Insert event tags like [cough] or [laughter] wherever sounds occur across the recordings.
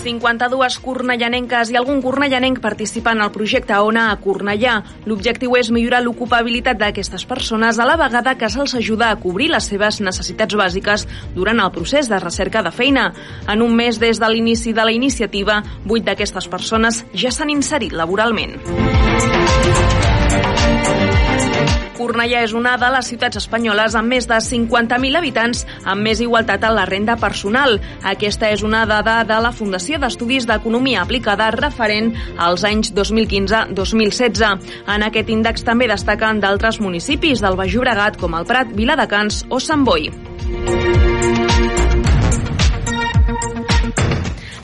52 cornellanenques i algun cornellanenc participen al projecte ONA a Cornellà. L'objectiu és millorar l'ocupabilitat d'aquestes persones a la vegada que se'ls ajuda a cobrir les seves necessitats bàsiques durant el procés de recerca de feina. En un mes des de l'inici de la iniciativa, 8 d'aquestes persones ja s'han inserit laboralment. Cornellà és una de les ciutats espanyoles amb més de 50.000 habitants amb més igualtat en la renda personal. Aquesta és una dada de la Fundació d'Estudis d'Economia Aplicada referent als anys 2015-2016. En aquest índex també destaquen d'altres municipis del Baix Llobregat com el Prat, Viladecans o Sant Boi.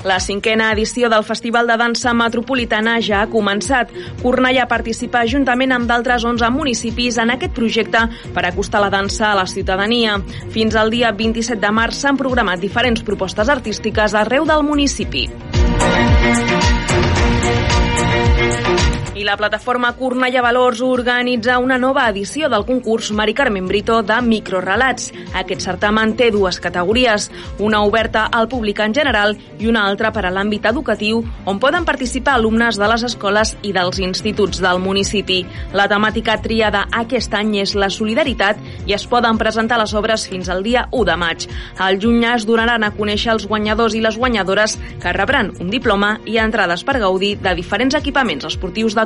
La cinquena edició del Festival de Dansa Metropolitana ja ha començat. Cornellà participa juntament amb d'altres 11 municipis en aquest projecte per acostar la dansa a la ciutadania. Fins al dia 27 de març s'han programat diferents propostes artístiques arreu del municipi. I la plataforma Cornellà Valors organitza una nova edició del concurs Mari Carmen Brito de microrelats. Aquest certamen té dues categories, una oberta al públic en general i una altra per a l'àmbit educatiu, on poden participar alumnes de les escoles i dels instituts del municipi. La temàtica triada aquest any és la solidaritat i es poden presentar les obres fins al dia 1 de maig. Al juny es donaran a conèixer els guanyadors i les guanyadores que rebran un diploma i entrades per gaudir de diferents equipaments esportius de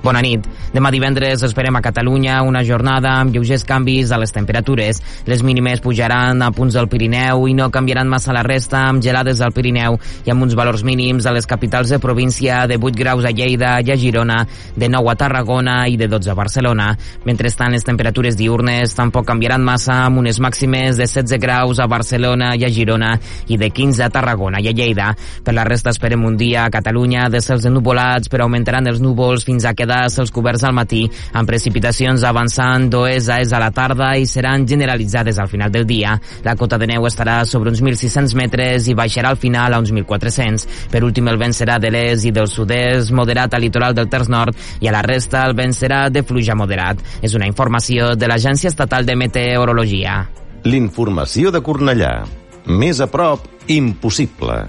Bona nit. Demà divendres esperem a Catalunya una jornada amb lleugers canvis a les temperatures. Les mínimes pujaran a punts del Pirineu i no canviaran massa la resta amb gelades al Pirineu i amb uns valors mínims a les capitals de província de 8 graus a Lleida i a Girona, de 9 a Tarragona i de 12 a Barcelona. Mentrestant, les temperatures diurnes tampoc canviaran massa amb unes màximes de 16 graus a Barcelona i a Girona i de 15 a Tarragona i a Lleida. Per la resta esperem un dia a Catalunya de cels ennuvolats però augmentaran els núvols fins a quedar quedar cels coberts al matí, amb precipitacions avançant d'oest a est a la tarda i seran generalitzades al final del dia. La cota de neu estarà sobre uns 1.600 metres i baixarà al final a uns 1.400. Per últim, el vent serà de l'est i del sud-est, moderat al litoral del Terç Nord, i a la resta el vent serà de fluja moderat. És una informació de l'Agència Estatal de Meteorologia. L'informació de Cornellà. Més a prop, impossible.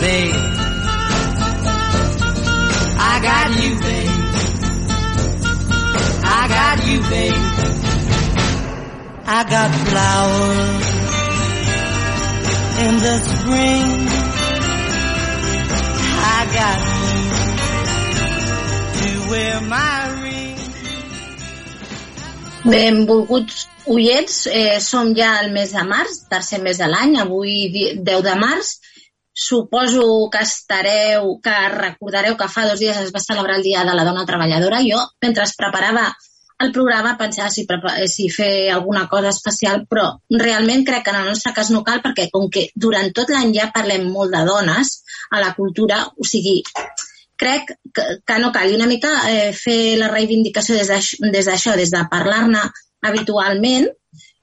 Babe, I got you, babe. I got you, babe. I got flowers in the spring. I got you to wear my ring. Benvolguts oients, eh, som ja al mes de març, tercer mes de l'any, avui di- 10 de març. Suposo que estareu, que recordareu que fa dos dies es va celebrar el Dia de la Dona Treballadora. Jo, mentre es preparava el programa pensar si, si fer alguna cosa especial, però realment crec que en el nostre cas no cal perquè com que durant tot l'any ja parlem molt de dones a la cultura, o sigui, crec que, que no cal. I una mica eh, fer la reivindicació des d'això, des, des de parlar-ne habitualment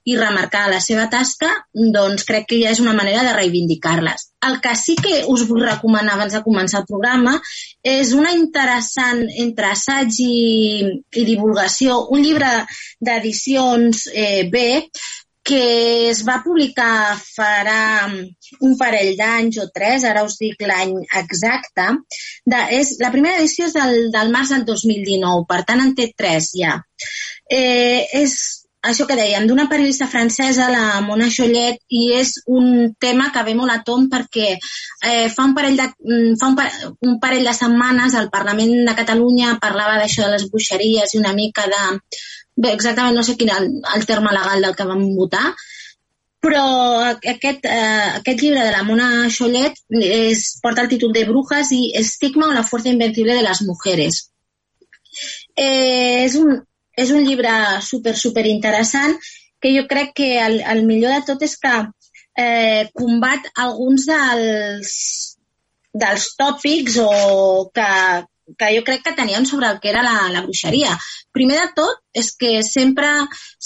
i remarcar la seva tasca, doncs crec que ja és una manera de reivindicar-les. El que sí que us vull recomanar abans de començar el programa és una interessant entre assaig i, i divulgació, un llibre d'edicions eh, B que es va publicar farà un parell d'anys o tres, ara us dic l'any exacte. De, és, la primera edició és del, del març del 2019, per tant en té tres ja. Eh, és això que dèiem, d'una periodista francesa, la Mona Chollet, i és un tema que ve molt a tom perquè eh, fa, un parell de, mm, fa un, un parell de setmanes el Parlament de Catalunya parlava d'això de les bruixeries i una mica de... Bé, exactament no sé quin el, el terme legal del que vam votar, però aquest, eh, aquest llibre de la Mona Chollet és, porta el títol de Brujas i Estigma o la fuerza invencible de les mujeres. Eh, és un, és un llibre super, super interessant que jo crec que el, el millor de tot és que eh, combat alguns dels, dels tòpics o que, que jo crec que tenien sobre el que era la, la bruixeria. Primer de tot és que sempre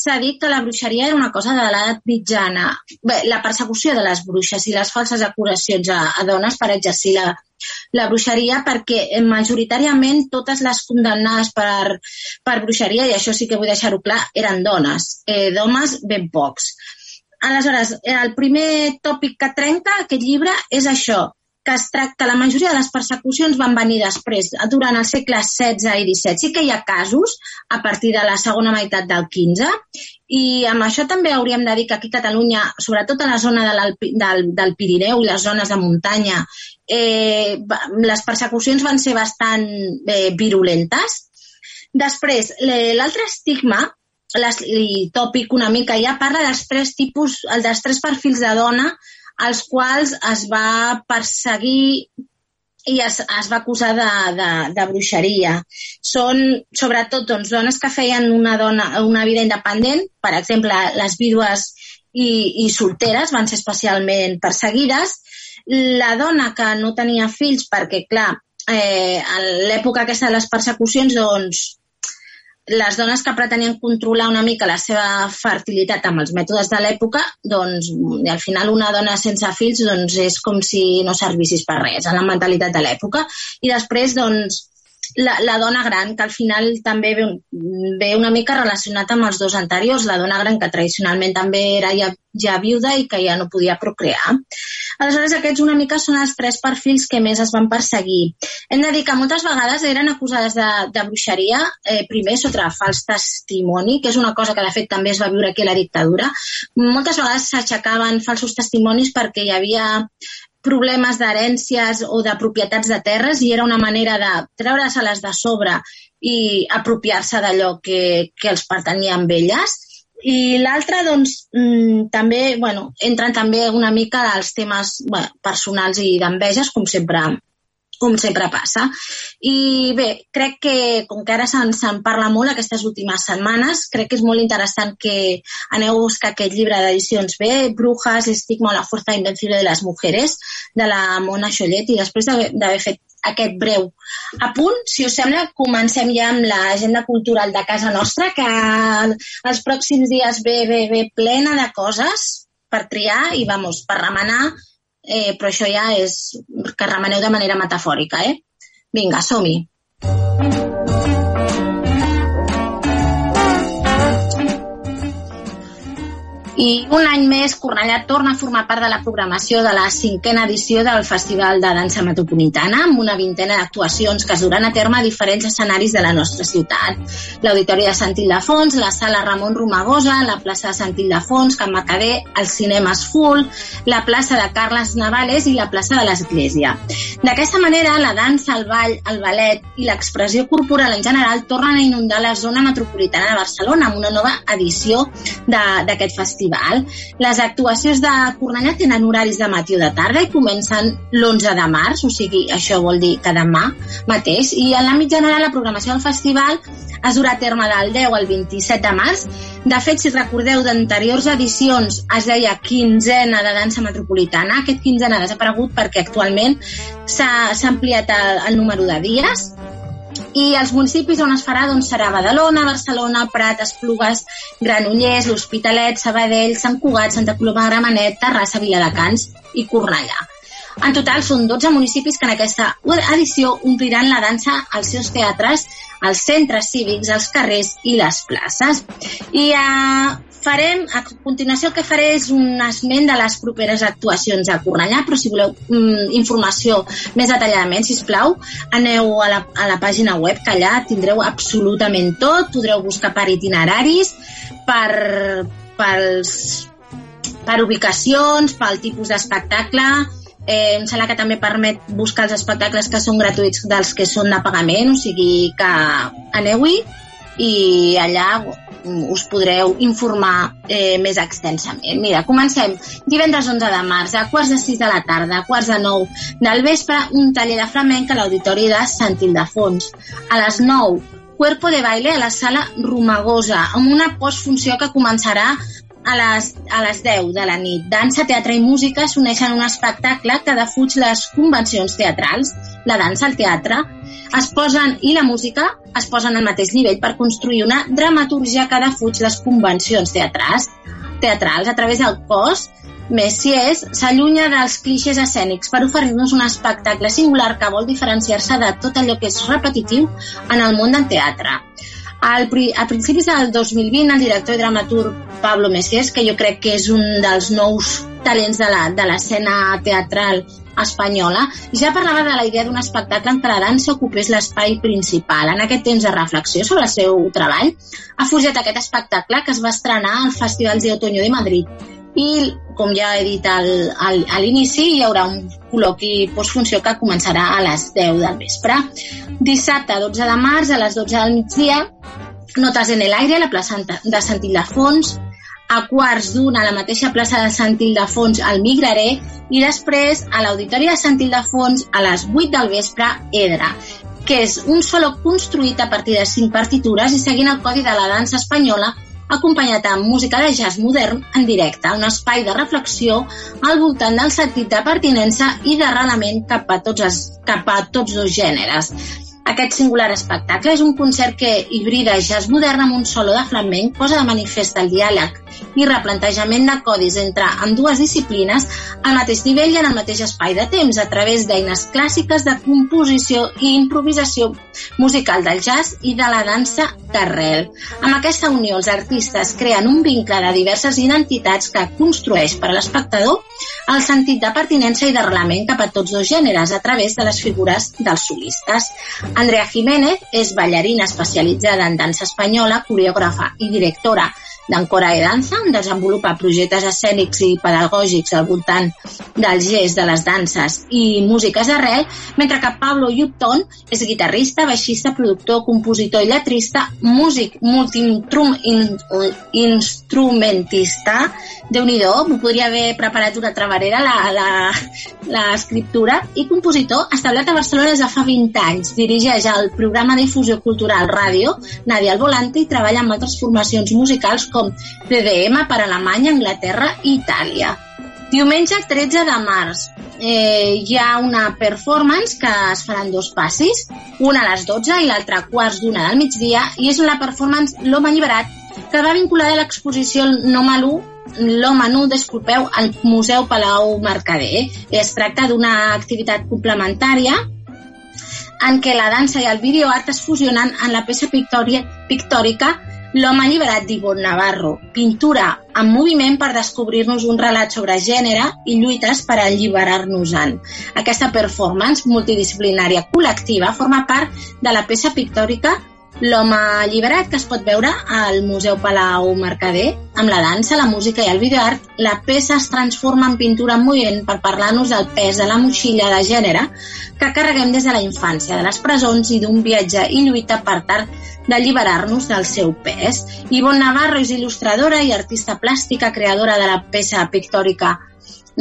s'ha dit que la bruixeria era una cosa de l'edat mitjana. Bé, la persecució de les bruixes i les falses acusacions a, a dones per exercir la, la bruixeria perquè majoritàriament totes les condemnades per, per bruixeria, i això sí que vull deixar-ho clar, eren dones, eh, d'homes ben pocs. Aleshores, el primer tòpic que trenca aquest llibre és això, que es tracta, la majoria de les persecucions van venir després, durant el segle XVI i XVII. Sí que hi ha casos a partir de la segona meitat del XV i amb això també hauríem de dir que aquí a Catalunya, sobretot a la zona de del, del Pirineu i les zones de muntanya, eh, les persecucions van ser bastant eh, virulentes. Després, l'altre estigma les, i tòpic una mica ja parla dels tres tipus, el dels tres perfils de dona als quals es va perseguir i es, es va acusar de, de, de bruixeria. Són, sobretot, doncs, dones que feien una, dona, una vida independent, per exemple, les vídues i, i solteres van ser especialment perseguides. La dona que no tenia fills, perquè, clar, eh, en l'època aquesta de les persecucions, doncs, les dones que pretenien controlar una mica la seva fertilitat amb els mètodes de l'època, doncs al final una dona sense fills doncs, és com si no servissis per res en la mentalitat de l'època. I després, doncs, la, la dona gran, que al final també ve, ve una mica relacionat amb els dos anteriors, la dona gran que tradicionalment també era ja, ja viuda i que ja no podia procrear. Aleshores, aquests una mica són els tres perfils que més es van perseguir. Hem de dir que moltes vegades eren acusades de, de bruixeria, eh, primer sota fals testimoni, que és una cosa que de fet també es va viure aquí a la dictadura. Moltes vegades s'aixecaven falsos testimonis perquè hi havia problemes d'herències o de propietats de terres i era una manera de treure-se-les de sobre i apropiar-se d'allò que, que els pertanyia amb elles. I l'altra, doncs, mm, també, bueno, entren també una mica als temes bueno, personals i d'enveges, com sempre com sempre passa. I bé, crec que, com que ara se'n se parla molt aquestes últimes setmanes, crec que és molt interessant que aneu a buscar aquest llibre d'edicions B, Brujas, estigma o la fuerza invencible de les mujeres, de la Mona Xollet, i després d'haver fet aquest breu apunt, si us sembla, comencem ja amb l'agenda cultural de casa nostra, que els pròxims dies ve, ve, ve plena de coses per triar i, vamos, per remenar eh, però això ja és que remeneu de manera metafòrica, eh? Vinga, som-hi. I un any més, Cornellà torna a formar part de la programació de la cinquena edició del Festival de Dansa Metropolitana, amb una vintena d'actuacions que es duran a terme a diferents escenaris de la nostra ciutat. L'Auditori de Sant Ildefons, la Sala Ramon Romagosa, la plaça de Sant Ildefons, Can Macadé, el Cinemes Full, la plaça de Carles Navales i la plaça de l'Església. D'aquesta manera, la dansa, el ball, el ballet i l'expressió corporal en general tornen a inundar la zona metropolitana de Barcelona amb una nova edició d'aquest festival festival. Les actuacions de Cornellà tenen horaris de matí o de tarda i comencen l'11 de març, o sigui, això vol dir que demà mateix. I en l'àmbit general, la programació del festival es durà a terme del 10 al 27 de març. De fet, si recordeu d'anteriors edicions, es deia quinzena de dansa metropolitana. Aquest quinzena ha desaparegut perquè actualment s'ha ampliat el, el número de dies i els municipis on es farà doncs, serà Badalona, Barcelona, Prat, Esplugues, Granollers, l'Hospitalet, Sabadell, Sant Cugat, Santa Coloma de Gramenet, Terrassa, Viladecans i Cornellà. En total són 12 municipis que en aquesta edició ompliran la dansa als seus teatres, als centres cívics, als carrers i les places. I eh, farem, a continuació el que faré és un esment de les properes actuacions a Cornellà, però si voleu mm, informació més detalladament, si plau, aneu a la, a la pàgina web, que allà tindreu absolutament tot, podreu buscar per itineraris, per, pels, per ubicacions, pel tipus d'espectacle, Eh, em sembla que també permet buscar els espectacles que són gratuïts dels que són de pagament, o sigui que aneu-hi i allà us podreu informar eh, més extensament. Mira, comencem divendres 11 de març, a quarts de 6 de la tarda, a quarts de 9 del vespre, un taller de flamenc a l'Auditori de Sant Ildefons. A les 9, Cuerpo de Baile a la sala Romagosa, amb una postfunció que començarà a les, a les 10 de la nit. Dansa, teatre i música s'uneixen en un espectacle que defuig les convencions teatrals, la dansa, el teatre, es posen, i la música es posen al mateix nivell per construir una dramaturgia que defuig les convencions teatrals, teatrals a través del cos Messies s'allunya dels clixés escènics per oferir-nos un espectacle singular que vol diferenciar-se de tot allò que és repetitiu en el món del teatre. Al, a principis del 2020, el director i dramaturg Pablo Messies, que jo crec que és un dels nous talents de l'escena teatral espanyola, ja parlava de la idea d'un espectacle en què la dansa ocupés l'espai principal. En aquest temps de reflexió sobre el seu treball, ha forjat aquest espectacle que es va estrenar al Festival de Otoño de Madrid i, com ja he dit al, al, a l'inici, hi haurà un col·loqui postfunció que començarà a les 10 del vespre. Dissabte, 12 de març, a les 12 del migdia, Notes en el aire, la plaça de Sant Ildefons, a quarts d'una a la mateixa plaça de Sant Ildefons al Migraré i després a l'Auditori de Sant Ildefons a les 8 del vespre Edra que és un solo construït a partir de cinc partitures i seguint el codi de la dansa espanyola acompanyat amb música de jazz modern en directe, un espai de reflexió al voltant del sentit de pertinença i d'arrelament cap, a tots els, cap a tots dos gèneres. Aquest singular espectacle és un concert que hibrida jazz modern amb un solo de flamenc, posa de manifest el diàleg i replantejament de codis entre dues disciplines al mateix nivell i en el mateix espai de temps a través d'eines clàssiques de composició i improvisació musical del jazz i de la dansa d'arrel. Amb aquesta unió, els artistes creen un vincle de diverses identitats que construeix per a l'espectador el sentit de pertinença i d'arrelament cap a tots dos gèneres a través de les figures dels solistes. Andrea Jiménez és ballarina especialitzada en dansa espanyola, coreògrafa i directora d'Encora i Dansa, on desenvolupa projectes escènics i pedagògics al voltant del gest de les danses i músiques d'arrel, mentre que Pablo Yupton és guitarrista, baixista, productor, compositor i lletrista, músic multi-instrumentista, déu nhi m'ho podria haver preparat una altra manera l'escriptura, i compositor establert a Barcelona des de fa 20 anys. Dirigeix el programa de difusió cultural Ràdio, Nadia al Volante, i treballa amb altres formacions musicals com com DDM per Alemanya, Anglaterra i Itàlia. Diumenge 13 de març eh, hi ha una performance que es faran dos passis, una a les 12 i l'altra a quarts d'una del migdia, i és la performance L'home alliberat, que va vinculada a l'exposició No Malú l'home nu, disculpeu, al Museu Palau Mercader. Es tracta d'una activitat complementària en què la dansa i el videoart es fusionen en la peça pictòrica L'home alliberat d'Ivon Navarro, pintura en moviment per descobrir-nos un relat sobre gènere i lluites per alliberar-nos-en. Aquesta performance multidisciplinària col·lectiva forma part de la peça pictòrica L'home alliberat que es pot veure al Museu Palau Mercader amb la dansa, la música i el videoart, la peça es transforma en pintura en moviment per parlar-nos del pes de la motxilla de gènere que carreguem des de la infància, de les presons i d'un viatge i lluita per tal d'alliberar-nos del seu pes. Ivonne Navarro és il·lustradora i artista plàstica, creadora de la peça pictòrica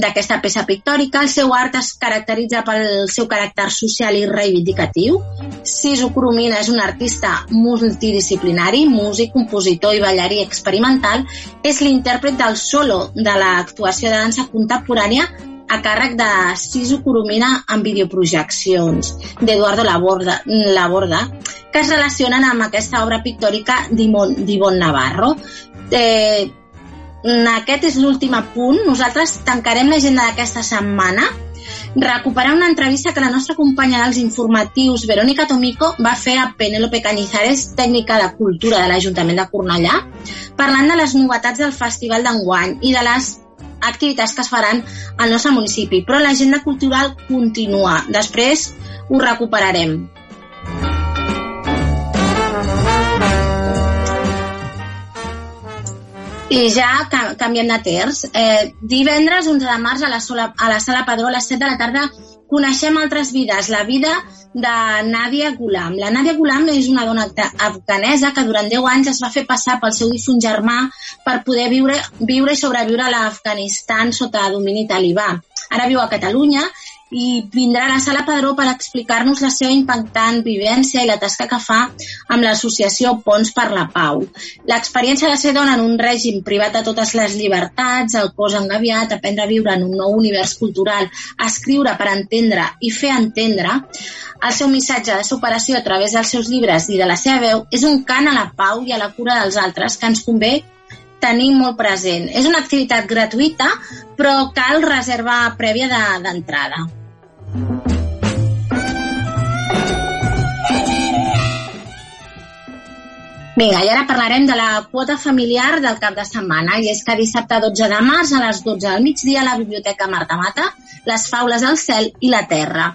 d'aquesta peça pictòrica. El seu art es caracteritza pel seu caràcter social i reivindicatiu. Sisu Coromina és un artista multidisciplinari, músic, compositor i ballarí experimental. És l'intèrpret del solo de l'actuació de dansa contemporània a càrrec de Sisu Coromina en videoprojeccions d'Eduardo Laborda, Laborda, que es relacionen amb aquesta obra pictòrica d'Ivon Navarro. Eh, aquest és l'últim punt. Nosaltres tancarem l'agenda d'aquesta setmana recuperar una entrevista que la nostra companya dels informatius, Verónica Tomico, va fer a Penélope Cañizares, tècnica de cultura de l'Ajuntament de Cornellà, parlant de les novetats del Festival d'enguany i de les activitats que es faran al nostre municipi. Però l'agenda cultural continua. Després ho recuperarem. I ja canviem de terç. Eh, divendres, 11 de març, a la, sola, a la Sala Padró, a les 7 de la tarda, coneixem altres vides. La vida de Nadia Gulam. La Nadia Gulam és una dona afganesa que durant 10 anys es va fer passar pel seu difunt germà per poder viure, viure i sobreviure a l'Afganistan sota domini talibà. Ara viu a Catalunya i vindrà a la Sala Padró per explicar-nos la seva impactant vivència i la tasca que fa amb l'associació Ponts per la Pau. L'experiència de ser dona en un règim privat de totes les llibertats, el cos engaviat, aprendre a viure en un nou univers cultural, escriure per entendre i fer entendre, el seu missatge de superació a través dels seus llibres i de la seva veu és un cant a la pau i a la cura dels altres que ens convé tenir molt present. És una activitat gratuïta, però cal reservar prèvia d'entrada. De, Thank you. Vinga, i ara parlarem de la quota familiar del cap de setmana, i és que dissabte 12 de març a les 12 del migdia a la Biblioteca Marta Mata, les faules al cel i la terra.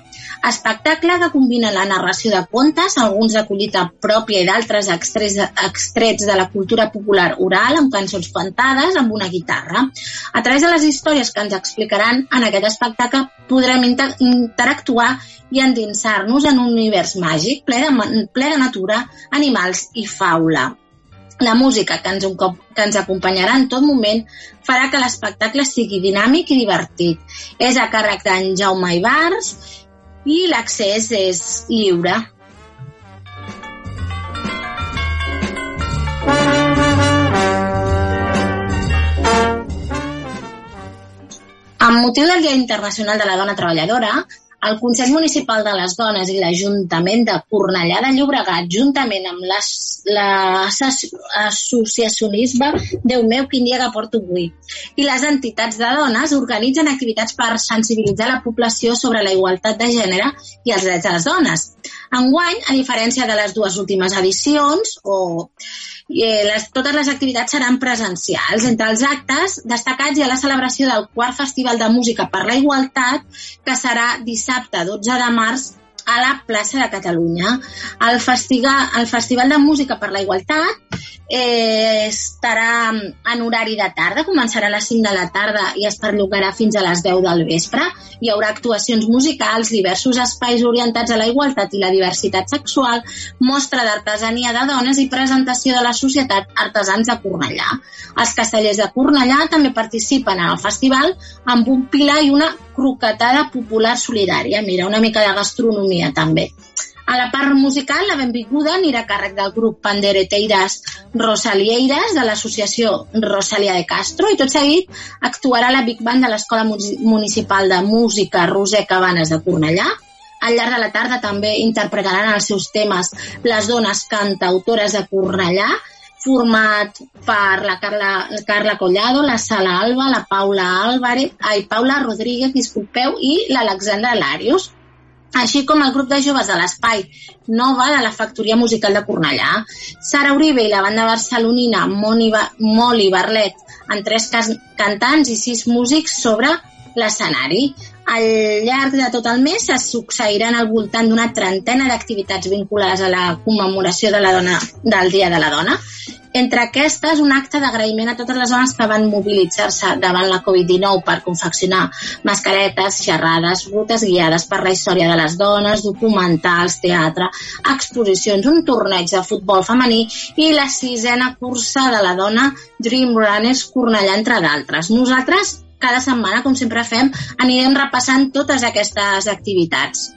Espectacle que combina la narració de contes, alguns de collita pròpia i d'altres extrets, de la cultura popular oral, amb cançons cantades, amb una guitarra. A través de les històries que ens explicaran en aquest espectacle podrem inter interactuar i endinsar-nos en un univers màgic ple de, ple de natura, animals i faula. La música que ens, que ens acompanyarà en tot moment farà que l'espectacle sigui dinàmic i divertit. És a càrrec d'en Jaume Ibars i l'accés és lliure. Amb motiu del Dia Internacional de la Dona Treballadora, el Consell Municipal de les Dones i l'Ajuntament de Cornellà de Llobregat, juntament amb l'associacionisme, Déu meu, quin dia que porto avui, i les entitats de dones organitzen activitats per sensibilitzar la població sobre la igualtat de gènere i els drets de les dones. Enguany, a diferència de les dues últimes edicions, o eh, les, totes les activitats seran presencials. Entre els actes destacats hi ha la celebració del quart Festival de Música per la Igualtat, que serà dissabte 12 de març a la plaça de Catalunya. El, festival, el Festival de Música per la Igualtat eh, estarà en horari de tarda, començarà a les 5 de la tarda i es perllocarà fins a les 10 del vespre. Hi haurà actuacions musicals, diversos espais orientats a la igualtat i la diversitat sexual, mostra d'artesania de dones i presentació de la societat Artesans de Cornellà. Els castellers de Cornellà també participen en el festival amb un pilar i una croquetada popular solidària. Mira, una mica de gastronomia també. A la part musical, la benvinguda anirà a càrrec del grup Pandereteiras Rosalieiras de l'associació Rosalia de Castro i tot seguit actuarà la Big Band de l'Escola Municipal de Música Roser Cabanes de Cornellà. Al llarg de la tarda també interpretaran els seus temes les dones cantautores de Cornellà, format per la Carla, la Carla Collado, la Sala Alba, la Paula Álvarez, ai, Paula Rodríguez, disculpeu, i l'Alexandra Larios així com el grup de joves de l'Espai Nova de la Factoria Musical de Cornellà. Sara Uribe i la banda barcelonina Moni ba Moli Barlet, amb tres cantants i sis músics sobre l'escenari. Al llarg de tot el mes es succeiran al voltant d'una trentena d'activitats vinculades a la commemoració de la dona, del Dia de la Dona entre aquestes, un acte d'agraïment a totes les dones que van mobilitzar-se davant la Covid-19 per confeccionar mascaretes, xerrades, rutes guiades per la història de les dones, documentals, teatre, exposicions, un torneig de futbol femení i la sisena cursa de la dona Dream Runners Cornellà, entre d'altres. Nosaltres cada setmana, com sempre fem, anirem repassant totes aquestes activitats.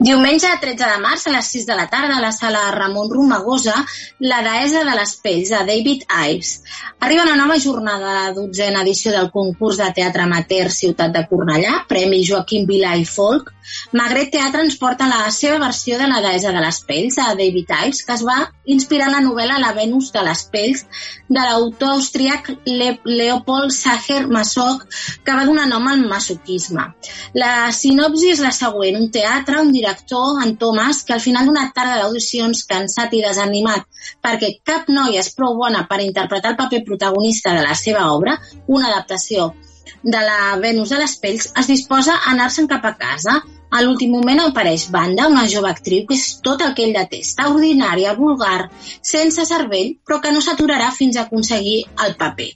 Diumenge 13 de març a les 6 de la tarda a la sala Ramon Romagosa, la deessa de les pells, de David Ives. Arriba una nova jornada de la dotzena edició del concurs de teatre amateur Ciutat de Cornellà, Premi Joaquim Vila i Folk. Magret Teatre ens porta la seva versió de la deessa de les pells, de David Ives, que es va inspirar en la novel·la La Venus de les pells de l'autor austríac Le Leopold Sacher Masoch, que va donar nom al masoquisme. La sinopsi és la següent. Un teatre, un director en Thomas, que al final d'una tarda d'audicions cansat i desanimat perquè cap noia és prou bona per interpretar el paper protagonista de la seva obra, una adaptació de la Venus de les Pells, es disposa a anar-se'n cap a casa. A l'últim moment apareix Banda, una jove actriu que és tot el que ell detesta, ordinària, vulgar, sense cervell, però que no s'aturarà fins a aconseguir el paper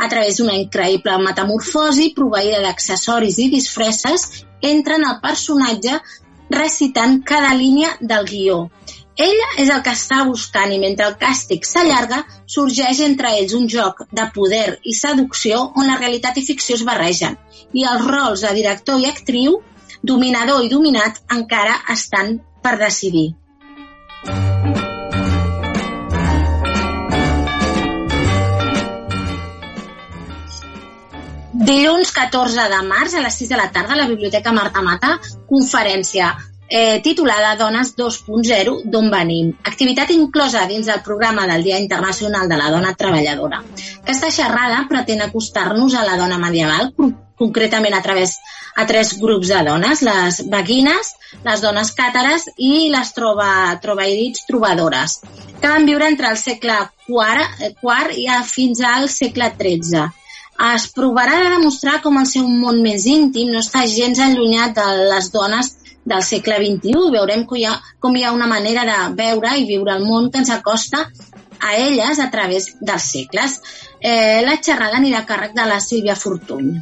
a través d'una increïble metamorfosi proveïda d'accessoris i disfresses, entra en el personatge recitant cada línia del guió. Ella és el que està buscant i mentre el càstig s'allarga, sorgeix entre ells un joc de poder i seducció on la realitat i ficció es barregen. I els rols de director i actriu, dominador i dominat, encara estan per decidir. Dilluns 14 de març a les 6 de la tarda a la Biblioteca Marta Mata, conferència eh, titulada Dones 2.0, d'on venim. Activitat inclosa dins del programa del Dia Internacional de la Dona Treballadora. Aquesta xerrada pretén acostar-nos a la dona medieval, concretament a través a tres grups de dones, les beguines, les dones càtares i les troba, trobairits trobadores, que van viure entre el segle IV, IV i fins al segle XIII es provarà de demostrar com el seu món més íntim no està gens allunyat de les dones del segle XXI. Veurem que hi ha, com hi ha una manera de veure i viure el món que ens acosta a elles a través dels segles. Eh, la xerrada anirà a càrrec de la Sílvia Fortuny.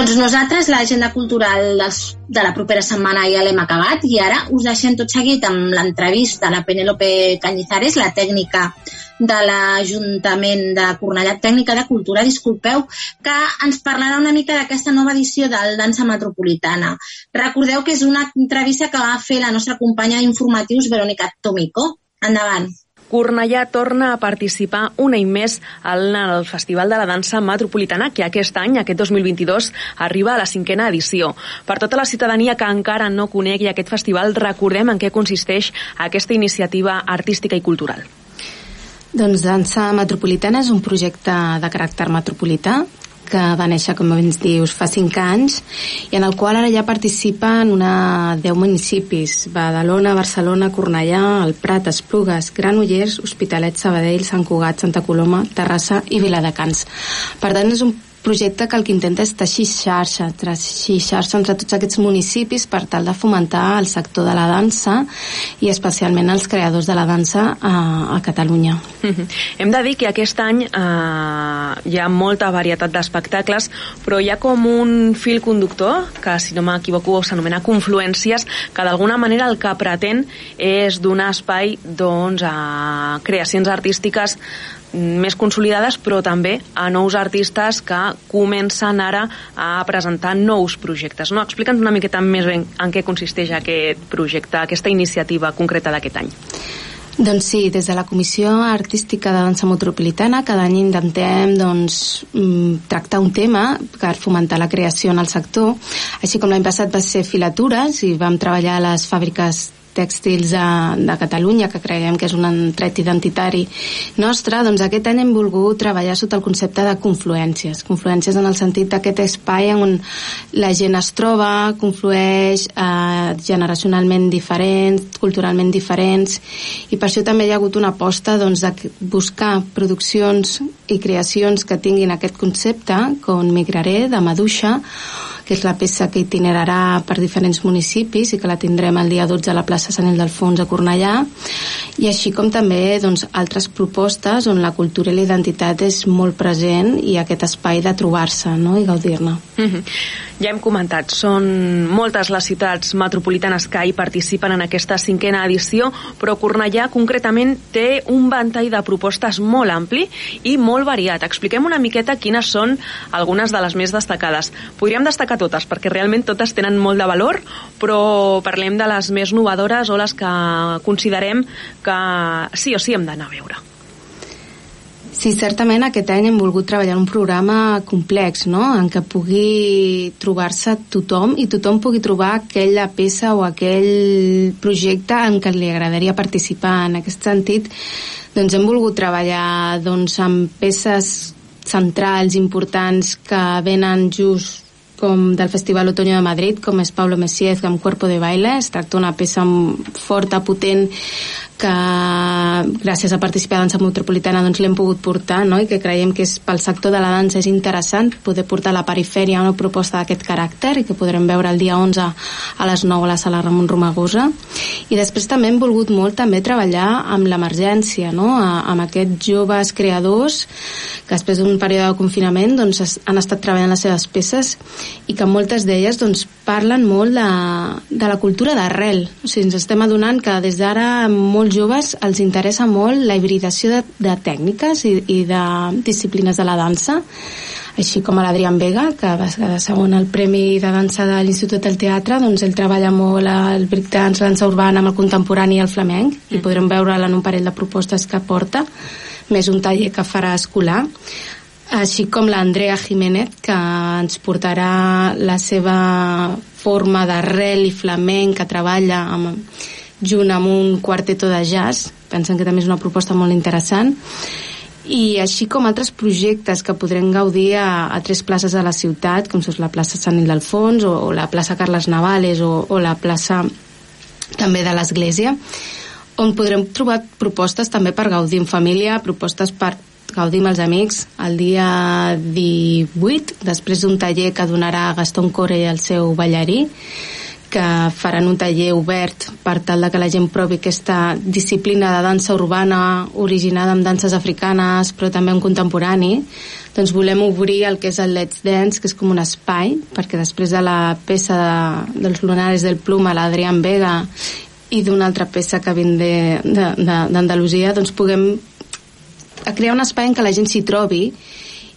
Doncs nosaltres l'agenda cultural de la propera setmana ja l'hem acabat i ara us deixem tot seguit amb l'entrevista a la Penélope Cañizares, la tècnica de l'Ajuntament de Cornellà, tècnica de cultura, disculpeu, que ens parlarà una mica d'aquesta nova edició del Dansa Metropolitana. Recordeu que és una entrevista que va fer la nostra companya d'informatius, Verònica Tomico. Endavant. Cornellà torna a participar un any més al, al Festival de la Dansa Metropolitana, que aquest any, aquest 2022, arriba a la cinquena edició. Per tota la ciutadania que encara no conegui aquest festival, recordem en què consisteix aquesta iniciativa artística i cultural. Doncs Dansa Metropolitana és un projecte de caràcter metropolità que va néixer, com ens dius, fa 5 anys i en el qual ara ja participen una 10 municipis, Badalona, Barcelona, Cornellà, El Prat, Esplugues, Granollers, Hospitalet, Sabadell, Sant Cugat, Santa Coloma, Terrassa i Viladecans. Per tant, és un projecte que el que intenta és teixir xarxa, teixir xarxa entre tots aquests municipis per tal de fomentar el sector de la dansa i especialment els creadors de la dansa a, a Catalunya. -hmm. Hem de dir que aquest any eh, hi ha molta varietat d'espectacles, però hi ha com un fil conductor, que si no m'equivoco s'anomena confluències, que d'alguna manera el que pretén és donar espai doncs, a creacions artístiques més consolidades, però també a nous artistes que comencen ara a presentar nous projectes. No? Explica'ns una miqueta més ben en què consisteix aquest projecte, aquesta iniciativa concreta d'aquest any. Doncs sí, des de la Comissió Artística de Dansa Metropolitana cada any intentem doncs, mm, tractar un tema per fomentar la creació en el sector. Així com l'any passat va ser filatures i vam treballar a les fàbriques tèxtils de, de Catalunya, que creiem que és un tret identitari nostre, doncs aquest any hem volgut treballar sota el concepte de confluències. Confluències en el sentit d'aquest espai on la gent es troba, conflueix eh, generacionalment diferents, culturalment diferents, i per això també hi ha hagut una aposta doncs, de buscar produccions i creacions que tinguin aquest concepte, com Migraré, de Maduixa, que és la peça que itinerarà per diferents municipis i que la tindrem el dia 12 a la plaça Sant Ildefons a Cornellà i així com també doncs, altres propostes on la cultura i la identitat és molt present i aquest espai de trobar-se no? i gaudir-ne. Mm -hmm. Ja hem comentat, són moltes les ciutats metropolitanes que hi participen en aquesta cinquena edició, però Cornellà concretament té un ventall de propostes molt ampli i molt variat. Expliquem una miqueta quines són algunes de les més destacades. Podríem destacar totes, perquè realment totes tenen molt de valor, però parlem de les més novedores o les que considerem que sí o sí hem d'anar a veure. Sí, certament aquest any hem volgut treballar un programa complex, no?, en què pugui trobar-se tothom i tothom pugui trobar aquella peça o aquell projecte en què li agradaria participar. En aquest sentit, doncs hem volgut treballar doncs, amb peces centrals, importants, que venen just com del Festival Otoño de Madrid, com és Pablo Messiez amb Cuerpo de Baile. Es tracta d'una peça forta, potent, que gràcies a participar a Dansa Metropolitana doncs l'hem pogut portar no? i que creiem que és, pel sector de la dansa és interessant poder portar a la perifèria una proposta d'aquest caràcter i que podrem veure el dia 11 a les 9 a la sala Ramon Romagosa i després també hem volgut molt també treballar amb l'emergència no? amb aquests joves creadors que després d'un període de confinament doncs, han estat treballant les seves peces i que moltes d'elles doncs, parlen molt de, de la cultura d'arrel o sigui, ens estem adonant que des d'ara molts molts joves els interessa molt la hibridació de, de tècniques i, i de disciplines de la dansa així com a l'Adrián Vega, que va ser segon al Premi de Dansa de l'Institut del Teatre, doncs ell treballa molt el breakdance, la dansa urbana amb el contemporani i el flamenc, mm. i podrem veure-la en un parell de propostes que porta, més un taller que farà escolar, així com l'Andrea Jiménez, que ens portarà la seva forma d'arrel i flamenc, que treballa amb, junt amb un quarteto de jazz, pensen que també és una proposta molt interessant, i així com altres projectes que podrem gaudir a, a tres places de la ciutat, com és la plaça Sant Ildefons o, o la plaça Carles Navales o, o la plaça també de l'Església, on podrem trobar propostes també per gaudir en família, propostes per gaudir amb els amics. El dia 18, després d'un taller que donarà Gaston Core i el seu ballarí, que faran un taller obert per tal de que la gent provi aquesta disciplina de dansa urbana originada amb danses africanes però també en contemporani. Doncs volem obrir el que és el Let's Dance que és com un espai perquè després de la peça de, dels lunares del Pluma l'Adrián Vega i d'una altra peça que vindré d'Andalusia doncs puguem crear un espai en què la gent s'hi trobi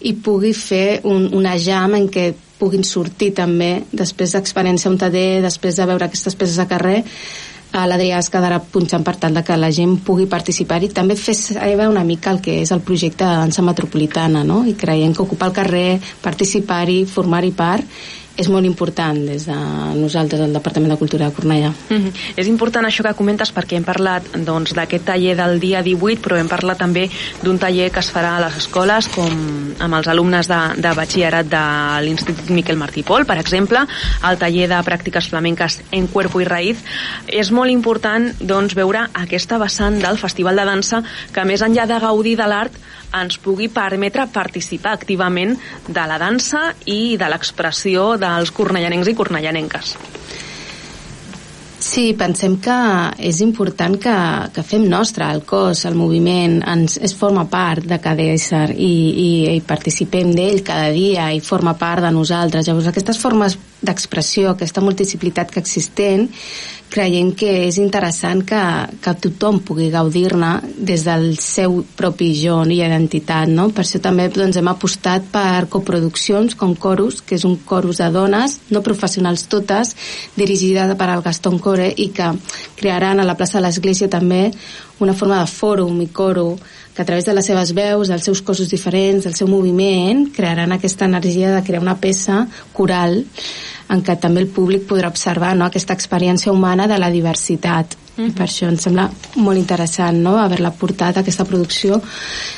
i pugui fer un, una jam en què puguin sortir també després d'experiència un taller, després de veure aquestes peces a carrer. l'Adrià es quedarà punxant per tal de que la gent pugui participar i també fer saber una mica el que és el projecte de dansa metropolitana no? i creiem que ocupar el carrer, participar-hi, formar-hi part és molt important des de nosaltres, el Departament de Cultura de Cornellà. Mm -hmm. És important això que comentes perquè hem parlat doncs, d'aquest taller del dia 18, però hem parlat també d'un taller que es farà a les escoles, com amb els alumnes de, de batxillerat de l'Institut Miquel Martí Pol, per exemple, el taller de pràctiques flamenques en cuerpo i raïz. És molt important doncs, veure aquesta vessant del Festival de Dansa que més enllà de gaudir de l'art ens pugui permetre participar activament de la dansa i de l'expressió dels cornellanencs i cornellanenques. Sí, pensem que és important que, que fem nostre el cos, el moviment, ens, es forma part de cada ésser i, i, i participem d'ell cada dia i forma part de nosaltres. Llavors, aquestes formes d'expressió, aquesta multidisciplitat que existent, creiem que és interessant que, que tothom pugui gaudir-ne des del seu propi jo i identitat, no? Per això també doncs, hem apostat per coproduccions com Corus, que és un corus de dones, no professionals totes, dirigida per al Gaston Core i que crearan a la plaça de l'Església també una forma de fòrum i coro que a través de les seves veus, dels seus cossos diferents, del seu moviment, crearan aquesta energia de crear una peça coral en què també el públic podrà observar no, aquesta experiència humana de la diversitat. Mm -hmm. Per això em sembla molt interessant no, haver-la portat aquesta producció.